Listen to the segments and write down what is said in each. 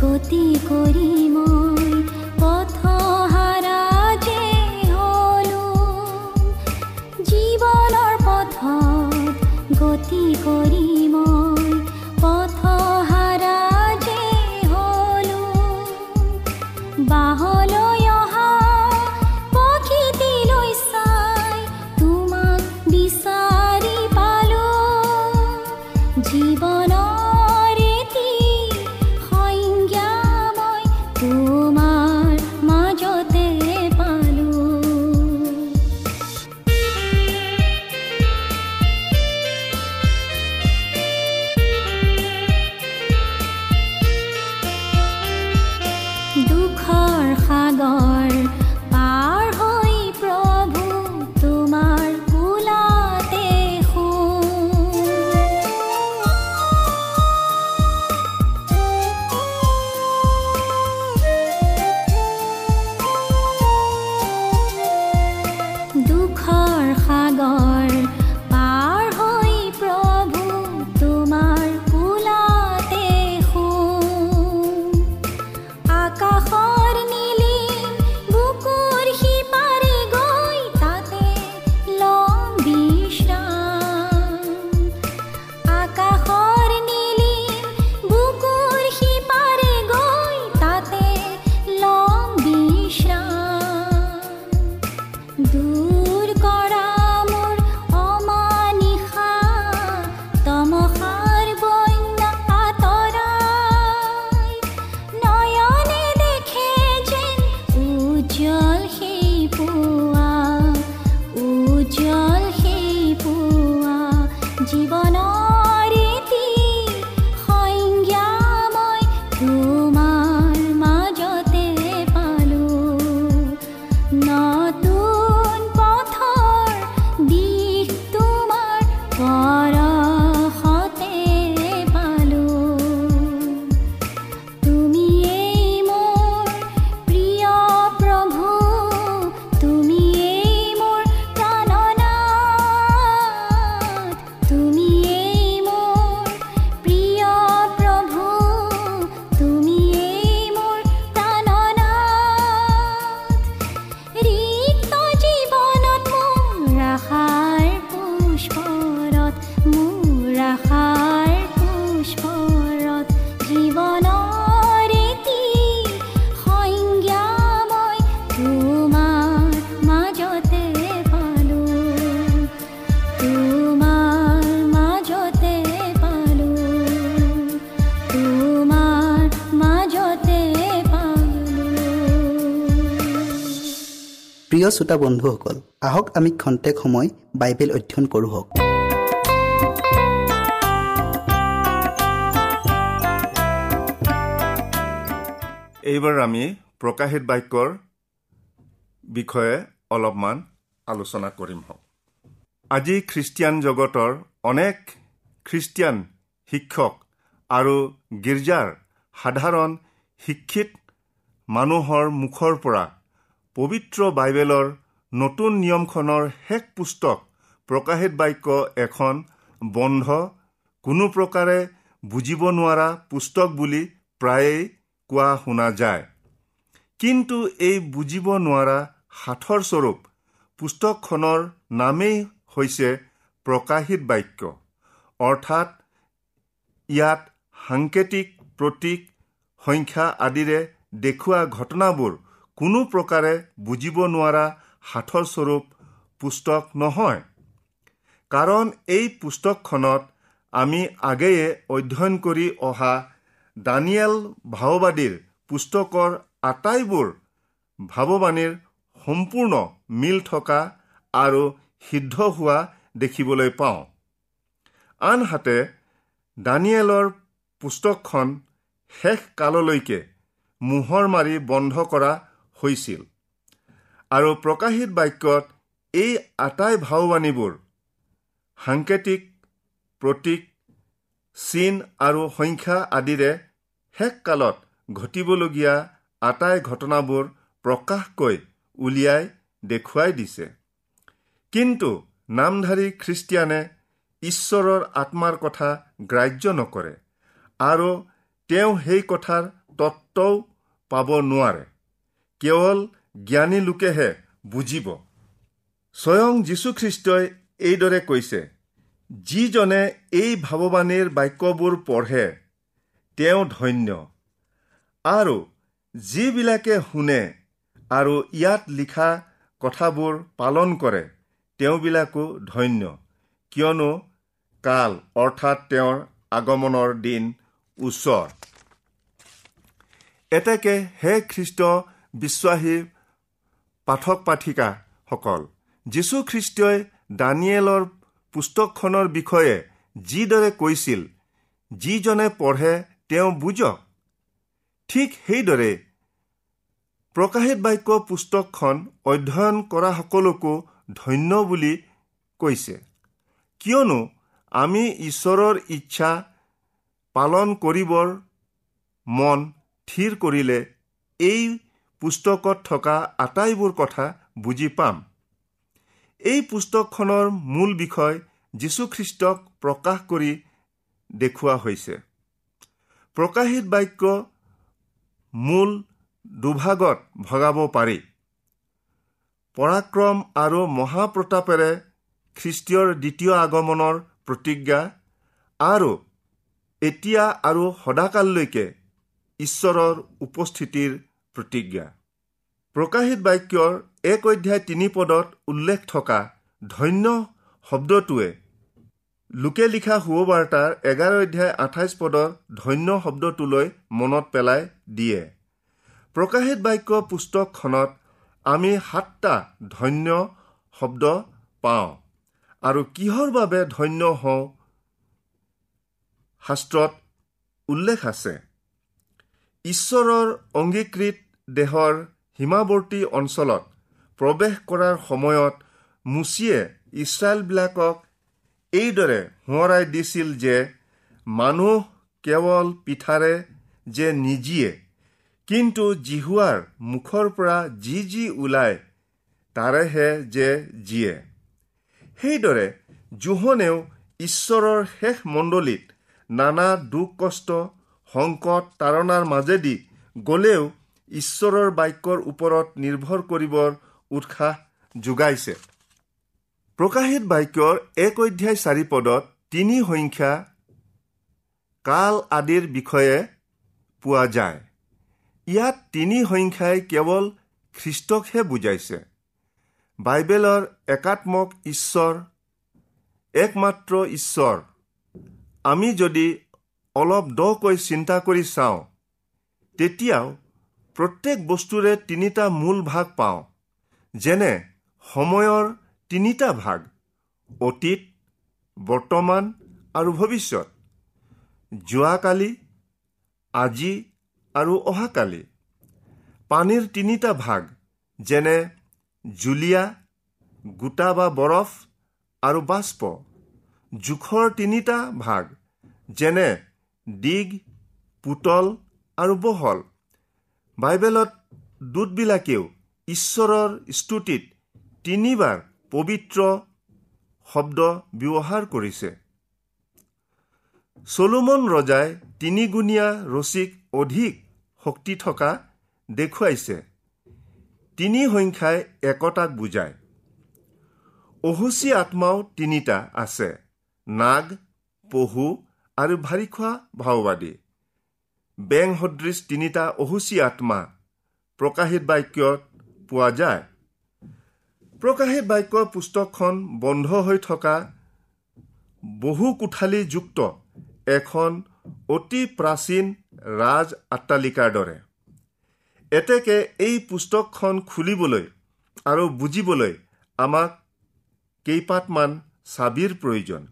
गोती गोरी প্ৰিয় শ্ৰোতা বন্ধুসকল আহক আমি খন্তেক সময় বাইবেল অধ্যয়ন কৰোঁ এইবাৰ আমি প্ৰকাশিত বাক্যৰ বিষয়ে অলপমান আলোচনা কৰিম হওক। আজি খ্ৰীষ্টিয়ান জগতৰ অনেক খ্ৰীষ্টিয়ান শিক্ষক আৰু গীৰ্জাৰ সাধাৰণ শিক্ষিত মানুহৰ মুখৰ পৰা পবিত্ৰ বাইবেলৰ নতুন নিয়মখনৰ শেষ পুস্তক প্ৰকাশিত বাক্য এখন বন্ধ কোনো প্ৰকাৰে বুজিব নোৱাৰা পুস্তক বুলি প্ৰায়েই কোৱা শুনা যায়। কিন্তু এই বুজিব নোৱাৰা সাঠৰ স্বৰূপ পুস্তকখনৰ নামেই হৈছে প্ৰকাশিত বাক্য। অৰ্থাৎ ইয়াত সাংকেতিক প্ৰতীক সংখ্যা আদিৰে দেখুওৱা ঘটনাবোৰ কোনো প্ৰকাৰে বুজিব নোৱাৰা সাঠৰ স্বৰূপ পুস্তক নহয়। কাৰণ এই পুস্তকখনত আমি আগেয়ে অধ্যয়ন কৰি অহা দানিয়েল ভাওবাদীৰ পুস্তকৰ আটাইবোৰ ভাৱবাণীৰ সম্পূৰ্ণ মিল থকা আৰু সিদ্ধ হোৱা দেখিবলৈ পাওঁ। আনহাতে দানিয়েলৰ পুস্তকখন শেষ কাললৈকে মোহৰ মাৰি বন্ধ কৰা হৈছিল। আৰু প্ৰকাশিত বাক্যত এই আটাই ভাওবাণীবোৰ সাংকেতিক প্ৰতীক চিন আৰু সংখ্যা আদিৰে শেষ কালত ঘটিবলগীয়া আটাই ঘটনাবোৰ প্ৰকাশকৈ উলিয়াই দেখুৱাই দিছে। কিন্তু নামধাৰী খ্ৰীষ্টিয়ানে ঈশ্বৰৰ আত্মাৰ কথা গ্ৰাহ্য নকৰে আৰু তেওঁ সেই কথাৰ তত্ত্বও পাব নোৱাৰে। কেৱল জ্ঞানী লোকেহে বুজিব। স্বয়ং যীশুখ্ৰীষ্টই এইদৰে কৈছে যিজনে এই ভাৱবাণীৰ বাক্যবোৰ পঢ়ে তেওঁ ধন্য। আৰু যিবিলাকে শুনে আৰু ইয়াত লিখা কথাবোৰ পালন কৰে তেওঁবিলাকো ধন্য। কিয়নো কাল অৰ্থাৎ তেওঁৰ আগমনৰ দিন ওচৰ। এতেকে হে খ্ৰীষ্ট বিশ্বাসী পাঠক পাঠিকাসকল যীশুখ্ৰীষ্টই দানিয়েলৰ পুস্তকখনৰ বিষয়ে যিদৰে কৈছিল যিজনে পঢ়ে তেওঁ বুজক। ঠিক সেইদৰে প্ৰকাশিত বাক্য পুস্তকখন অধ্যয়ন কৰা সকলকো ধন্য বুলি কৈছে। কিয়নো আমি ঈশ্বৰৰ ইচ্ছা পালন কৰিবৰ মন থিৰ কৰিলে এই পুস্তকত থকা আটাইবোৰ কথা বুজি পাম। এই পুস্তকখনৰ মূল বিষয় যীশুখ্ৰীষ্টক প্ৰকাশ কৰি দেখুওৱা হৈছে। প্ৰকাশিত বাক্য মূল দুভাগত ভগাব পাৰি। পৰাক্ৰম আৰু মহাপ্ৰতাপেৰে খ্ৰীষ্টীয়ৰ দ্বিতীয় আগমনৰ প্ৰতিজ্ঞা আৰু এতিয়া আৰু সদাকাললৈকে ঈশ্বৰৰ উপস্থিতিৰ প্ৰতিজ্ঞা। প্ৰকাশিত বাক্যৰ এক অধ্যায় তিনি পদত উল্লেখ থকা ধন্য শব্দটোৱে লোকে লিখা সুবাৰ্তাৰ এঘাৰ অধ্যায় আঠাইছ পদৰ ধন্য শব্দটোলৈ মনত পেলাই দিয়ে। প্ৰকাশিত বাক্য পুস্তকখনত আমি সাতটা ধন্য শব্দ পাওঁ আৰু কিহৰ বাবে ধন্য হওঁ শাস্ত্ৰত উল্লেখ আছে। ঈশ্বৰৰ অংগীকৃত দেহৰ সীমাৱৰ্তী অঞ্চলত প্ৰৱেশ কৰাৰ সময়ত মুচিয়ে ইছৰাইলবিলাকক এইদৰে সোঁৱৰাই দিছিল যে মানুহ কেৱল পিঠাৰে যে নিজিয়ে কিন্তু জিহুৱাৰ মুখৰ পৰা যি যি ওলায় তাৰেহে যে জীয়ে সেইদৰে জোহনেও ঈশ্বৰৰ শেষ মণ্ডলীত নানা দুখ কষ্ট সংকট তাৰণাৰ মাজেদি গ'লেও ঈশ্বৰৰ বাক্যৰ ওপৰত নিৰ্ভৰ কৰিবৰ উৎসাহ যোগাইছে। প্ৰকাশিত বাক্যৰ এক অধ্যায় চাৰি পদত তিনি সংখ্যা কাল আদিৰ বিষয়ে পোৱা যায়। ইয়াত তিনি সংখ্যাই কেৱল খ্ৰীষ্টকহে বুজাইছে। বাইবেলৰ একাত্মক ঈশ্বৰ একমাত্ৰ ঈশ্বৰ। আমি যদি অলপ দকৈ চিন্তা কৰি চাওঁ তেতিয়াও প্ৰত্যেক বস্তুৰে তিনিটা মূল ভাগ পাওঁ যেনে সময়ৰ তিনিটা ভাগ অতীত বৰ্তমান আৰু ভৱিষ্যত যোৱাকালি আজি আৰু অহাকালি। পানীৰ তিনিটা ভাগ যেনে জুলীয়া গোটা বা বৰফ আৰু বাষ্প। জোখৰ তিনিটা ভাগ যেনে দিগ পুতল আৰু বহল। বাইবেলত দূতবিলাকেও ঈশ্বৰৰ স্তুতিত তিনিবাৰ পবিত্ৰ শব্দ ব্যৱহাৰ কৰিছে। চলোমন ৰজাই তিনিগুণীয়া ৰচিক অধিক শক্তি থকা দেখুৱাইছে। তিনি সংখ্যাই একতাক বুজায়। অহুচি আত্মাও তিনিটা আছে। নাগ পহু আৰু ভাৰী খোৱা ভাওবাদী। বেং সদৃশ তিনিটা অহুচি আত্মা। প্ৰকাশিত বাক্যত পোৱা যায়। প্ৰকাশিত বাক্য পুস্তকখন বন্ধ হৈ থকা বহু কোঠালীযুক্ত এখন অতি প্ৰাচীন ৰাজ আট্টালিকাৰ দৰে। এতেকে এই পুস্তকখন খুলিবলৈ আৰু বুজিবলৈ আমাক কেইপাতমান চাবিৰ প্ৰয়োজন।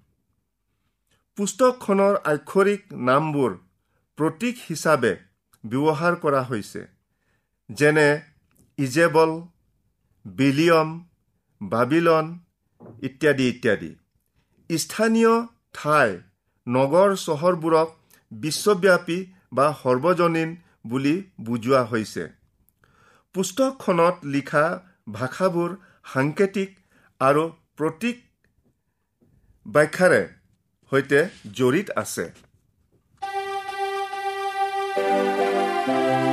পুস্তকখনৰ আক্ষৰিক নামবোৰ প্ৰতীক হিচাপে ব্যৱহাৰ কৰা হৈছে। যেনে ইজেবল বিলিয়ম বাবিলন ইত্যাদি ইত্যাদি। স্থানীয় ঠাই নগৰ চহৰবোৰক বিশ্বব্যাপী বা সৰ্বজনীন বুলি বুজোৱা হৈছে। পুস্তকখনত লিখা ভাষাবোৰ সাংকেতিক আৰু প্ৰতীক ব্যাখ্যাৰে সৈতে জড়িত আছে। thank you.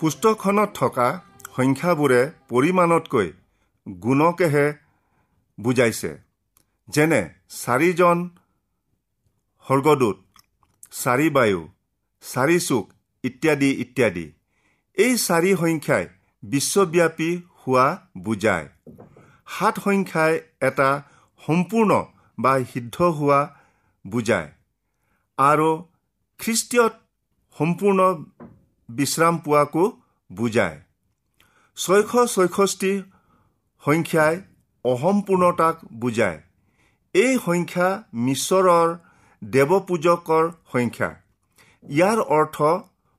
পুস্তকখনত থকা সংখ্যাবোৰে পৰিমাণতকৈ গুণকেহে বুজাইছে। যেনে চাৰিজন সৰ্গদূত চাৰি বায়ু চাৰি চুক ইত্যাদি ইত্যাদি। এই চাৰি সংখ্যাই বিশ্বব্যাপী হোৱা বুজায়। সাত সংখ্যাই এটা সম্পূৰ্ণ বা সিদ্ধ হোৱা বুজায়। আৰু খ্ৰীষ্টীয়ত সম্পূৰ্ণ বিশ্ৰাম পোৱাকো বুজায়। ছয়শ ছয়ষষ্ঠি সংখ্যাই অসম্পূৰ্ণতাক বুজায়। এই সংখ্যা মিশ্বৰৰ দেৱপূজকৰ সংখ্যা। ইয়াৰ অৰ্থ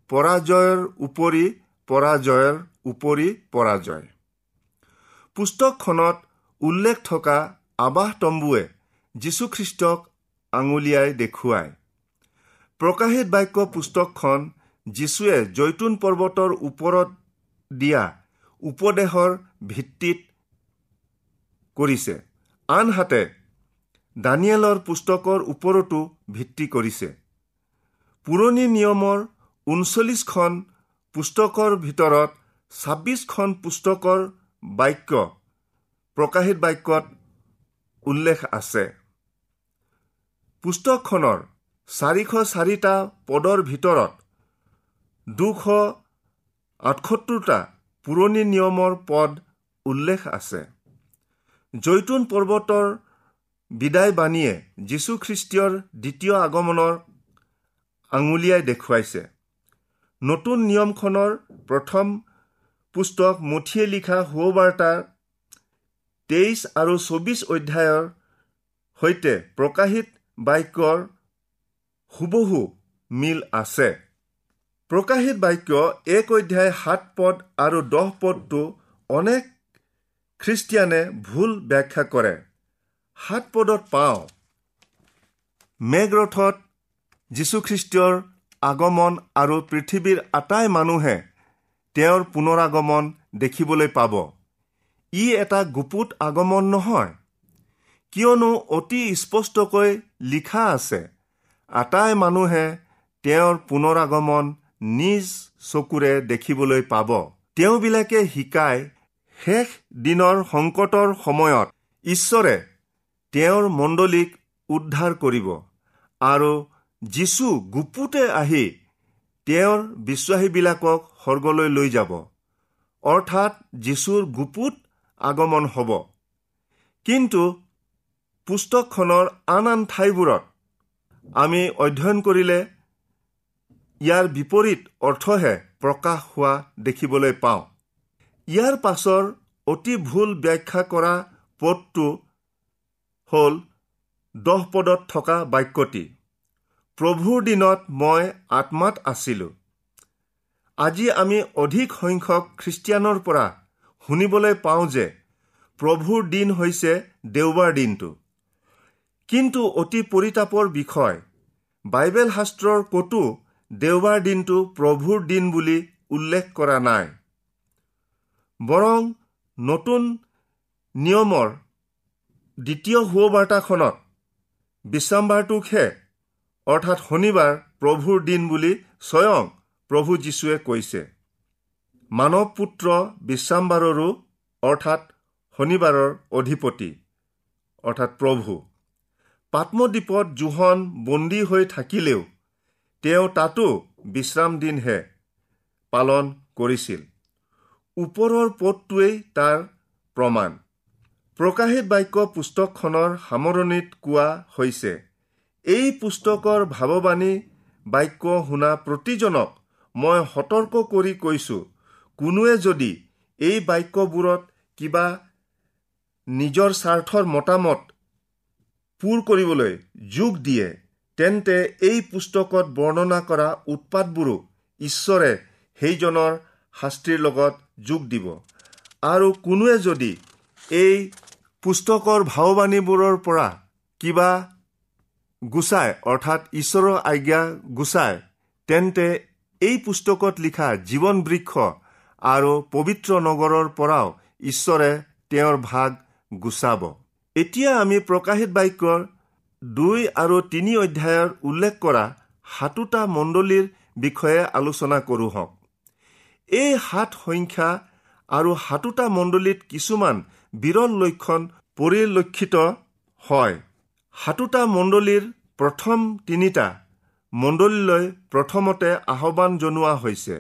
পৰাজয়ৰ উপৰি পৰাজয়ৰ উপৰি পৰাজয়। পুস্তকখনত উল্লেখ থকা আৱাস তম্বুৱে যীশুখ্ৰীষ্টক আঙুলিয়াই দেখুৱায়। প্ৰকাশিত বাক্য পুস্তকখন যীশুৱে জৈতুন পৰ্বতৰ ওপৰত দিয়া উপদেশৰ ভিত্তিত কৰিছে। আনহাতে দানিয়েলৰ পুস্তকৰ ওপৰতো ভিত্তি কৰিছে। পুৰণি নিয়মৰ ঊনচল্লিছখন পুস্তকৰ ভিতৰত ছাব্বিছখন পুস্তকৰ বাক্য প্ৰকাশিত বাক্যত উল্লেখ আছে। পুস্তকখনৰ চাৰিশ চাৰিটা পদৰ ভিতৰত দুশ আঠসত্তৰটা পুৰণি নিয়মৰ পদ উল্লেখ আছে। জৈতুন পৰ্বতৰ বিদায় বাণীয়ে যীশুখ্ৰীষ্টীয়ৰ দ্বিতীয় আগমনৰ আঙুলিয়াই দেখুৱাইছে। নতুন নিয়মখনৰ প্ৰথম পুস্তক মুঠিয়ে লিখা সুবাৰ্তাৰ তেইছ আৰু চৌবিছ অধ্যায়ৰ সৈতে প্ৰকাশিত বাক্যৰ হুবহু মিল আছে। প্ৰকাশিত বাক্য এক অধ্যায় সাত পদ আৰু দহ পদটো অনেক খ্ৰীষ্টিয়ানে ভুল ব্যাখ্যা কৰে। সাত পদত পাওঁ মেঘৰথত যীশুখ্ৰীষ্টৰ আগমন আৰু পৃথিৱীৰ আটাই মানুহে তেওঁৰ পুনৰাগমন দেখিবলৈ পাব। ই এটা গুপুত আগমন নহয় কিয়নো অতি স্পষ্টকৈ লিখা আছে আটাই মানুহে তেওঁৰ পুনৰাগমন নিজ চকুৰে দেখিবলৈ পাব। তেওঁবিলাকে শিকাই শেষ দিনৰ সংকটৰ সময়ত ঈশ্বৰে তেওঁৰ মণ্ডলীক উদ্ধাৰ কৰিব আৰু যীশু গুপুতে আহি তেওঁৰ বিশ্বাসীবিলাকক স্বৰ্গলৈ লৈ যাব। অৰ্থাৎ যীশুৰ গুপুত আগমন হ'ব। কিন্তু পুস্তকখনৰ আন আন ঠাইবোৰত আমি অধ্যয়ন কৰিলে ইয়াৰ বিপৰীত অৰ্থহে প্ৰকাশ হোৱা দেখিবলৈ পাওঁ। ইয়াৰ পাছৰ অতি ভুল ব্যাখ্যা কৰা পদটো হ'ল দহ পদত থকা বাক্যটি প্ৰভুৰ দিনত মই আত্মাত আছিলোঁ। আজি আমি অধিক সংখ্যক খ্ৰীষ্টিয়ানৰ পৰা শুনিবলৈ পাওঁ যে প্ৰভুৰ দিন হৈছে দেওবাৰ দিনটো। কিন্তু অতি পৰিতাপৰ বিষয়। বাইবেল শাস্ত্ৰৰ ক'তো দেওবাৰ দিনটো প্ৰভুৰ দিন বুলি উল্লেখ কৰা নাই। বৰং নতুন নিয়মৰ দ্বিতীয় সুবাৰ্তাখনত বিশ্ৰামবাৰটোকহে অৰ্থাৎ শনিবাৰ প্ৰভুৰ দিন বুলি স্বয়ং প্ৰভু যীশুৱে কৈছে। মানৱ পুত্ৰ বিশ্ৰামবাৰৰো অৰ্থাৎ শনিবাৰৰ অধিপতি অৰ্থাৎ প্ৰভু। পাত্মদ্বীপত জোহন বন্দী হৈ থাকিলেও তেওঁ তাতো বিশ্ৰাম দিনহে পালন কৰিছিল। ওপৰৰ পদটোৱেই তাৰ প্ৰমাণ। প্ৰকাশিত বাক্য পুস্তকখনৰ সামৰণিত কোৱা হৈছে এই পুস্তকৰ ভাৱবাণী বাক্য শুনা প্ৰতিজনক মই সতৰ্ক কৰি কৈছো কোনোৱে যদি এই বাক্যবোৰত কিবা নিজৰ স্বাৰ্থৰ মতামত পূৰ কৰিবলৈ যোগ দিয়ে। তেন্তে এই পুস্তকত বৰ্ণনা কৰা উৎপাতবোৰো ঈশ্বৰে সেইজনৰ শাস্তিৰ লগত যোগ দিব। আৰু কোনোৱে যদি এই পুস্তকৰ ভাৱবাণীবোৰৰ পৰা কিবা গুচাই অৰ্থাৎ ঈশ্বৰৰ আজ্ঞা গুচাই তেন্তে এই পুস্তকত লিখা জীৱন বৃক্ষ আৰু পবিত্ৰ নগৰৰ পৰাও ঈশ্বৰে তেওঁৰ ভাগ গুচাব। এতিয়া আমি প্ৰকাশিত বাক্যৰ দুই আৰু তিনি অধ্যায়ৰ উল্লেখ কৰা সাতোটা মণ্ডলীৰ বিষয়ে আলোচনা কৰোঁ হওক। এই সাত সংখ্যা আৰু সাতোটা মণ্ডলীত কিছুমান বিৰল লক্ষণ পৰিলক্ষিত হয়। সাতোটা মণ্ডলীৰ প্ৰথম তিনিটা মণ্ডলীলৈ প্ৰথমতে আহ্বান জনোৱা হৈছে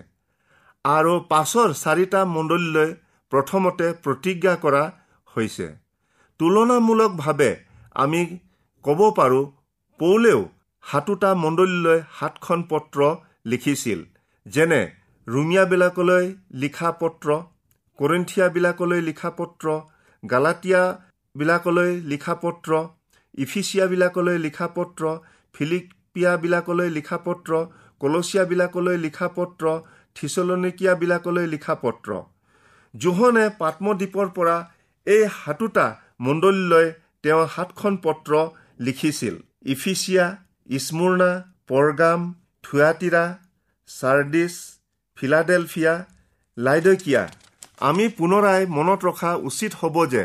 আৰু পাছৰ চাৰিটা মণ্ডলীলৈ প্ৰথমতে প্ৰতিজ্ঞা কৰা হৈছে। তুলনামূলকভাৱে আমি ক'ব পাৰোঁ পৌলেও সাতোটা মণ্ডলীলৈ সাতখন পত্ৰ লিখিছিল যেনে ৰুমিয়াবিলাকলৈ লিখা পত্ৰ কৰিন্থিয়াবিলাকলৈ লিখা পত্ৰ গালাটীয়াবিলাকলৈ লিখা পত্ৰ ইফিচিয়াবিলাকলৈ লিখা পত্ৰ ফিলিপিয়াবিলাকলৈ লিখা পত্ৰ কলচিয়াবিলাকলৈ লিখা পত্ৰ থিচলনিকিয়াবিলাকলৈ লিখা পত্ৰ। জোহনে পাত্মদ্বীপৰ পৰা এই সাতোটা মণ্ডলীলৈ তেওঁ সাতখন পত্ৰ লিখিছিল। Ephesus Smyrna Pergamum Thyatira Sardis Philadelphia Laodicea. আমি পুনৰাই মনত ৰখা উচিত হ'ব যে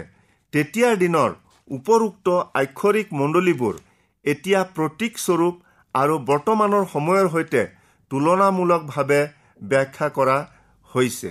তেতিয়াৰ দিনৰ উপৰোক্ত আক্ষৰিক মণ্ডলীবোৰ এতিয়া প্ৰতীকস্বৰূপ আৰু বৰ্তমানৰ সময়ৰ সৈতে তুলনামূলকভাৱে ব্যাখ্যা কৰা হৈছে।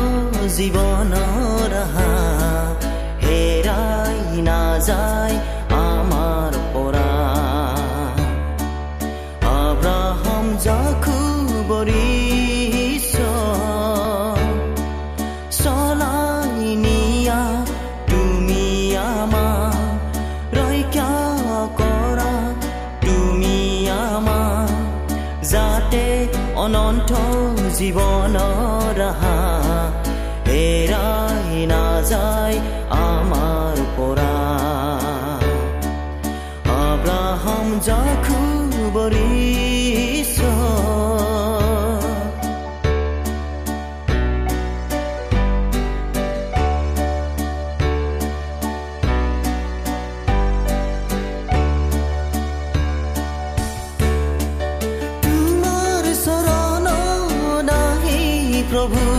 জীৱনৰ হেৰাই নাযায় আমাৰ পৰা। আব্ৰাহম জাখু জীৱন your room.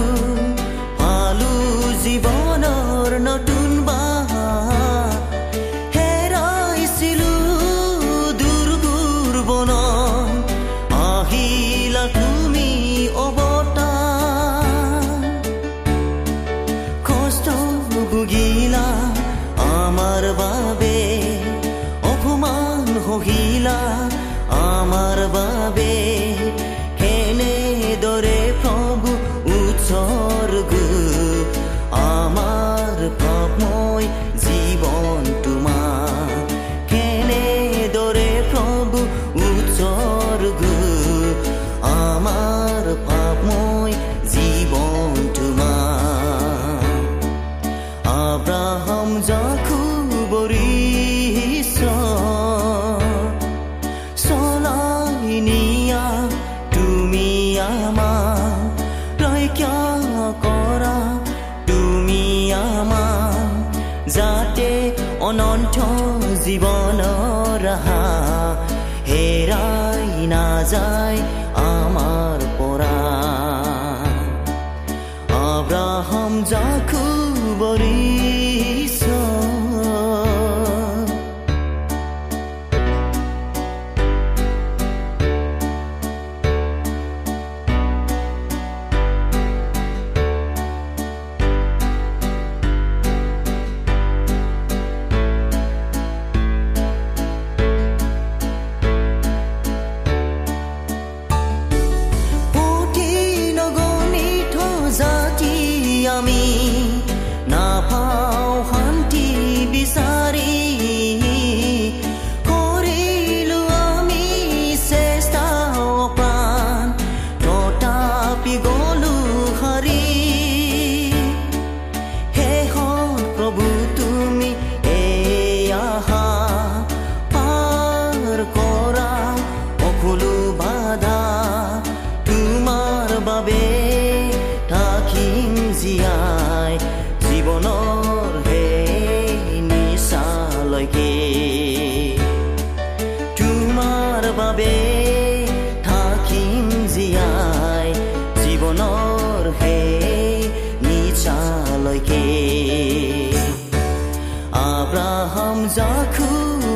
আব্ৰাহাম জাখু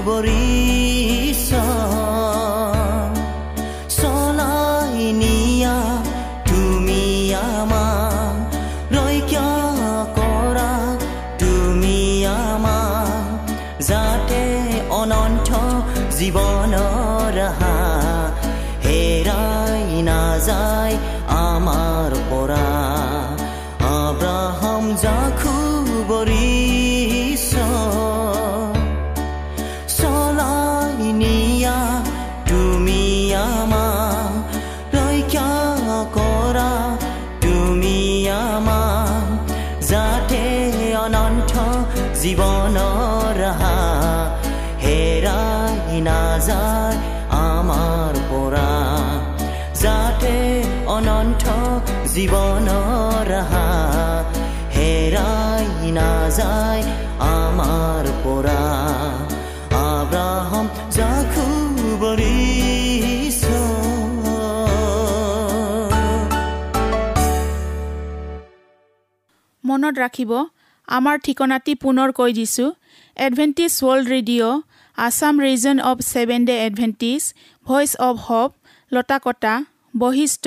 বৰিছ জীৱনৰ ৰাহা হেৰাই নাযায় আমাৰ পৰা। আব্ৰাহাম জাখু বৰিছ মনত ৰাখিব আমাৰ ঠিকনাটি পুনৰ কৈ দিছোঁ। Adventist world radio' Assam region of seven day Adventist voice of hope Latakata Basistha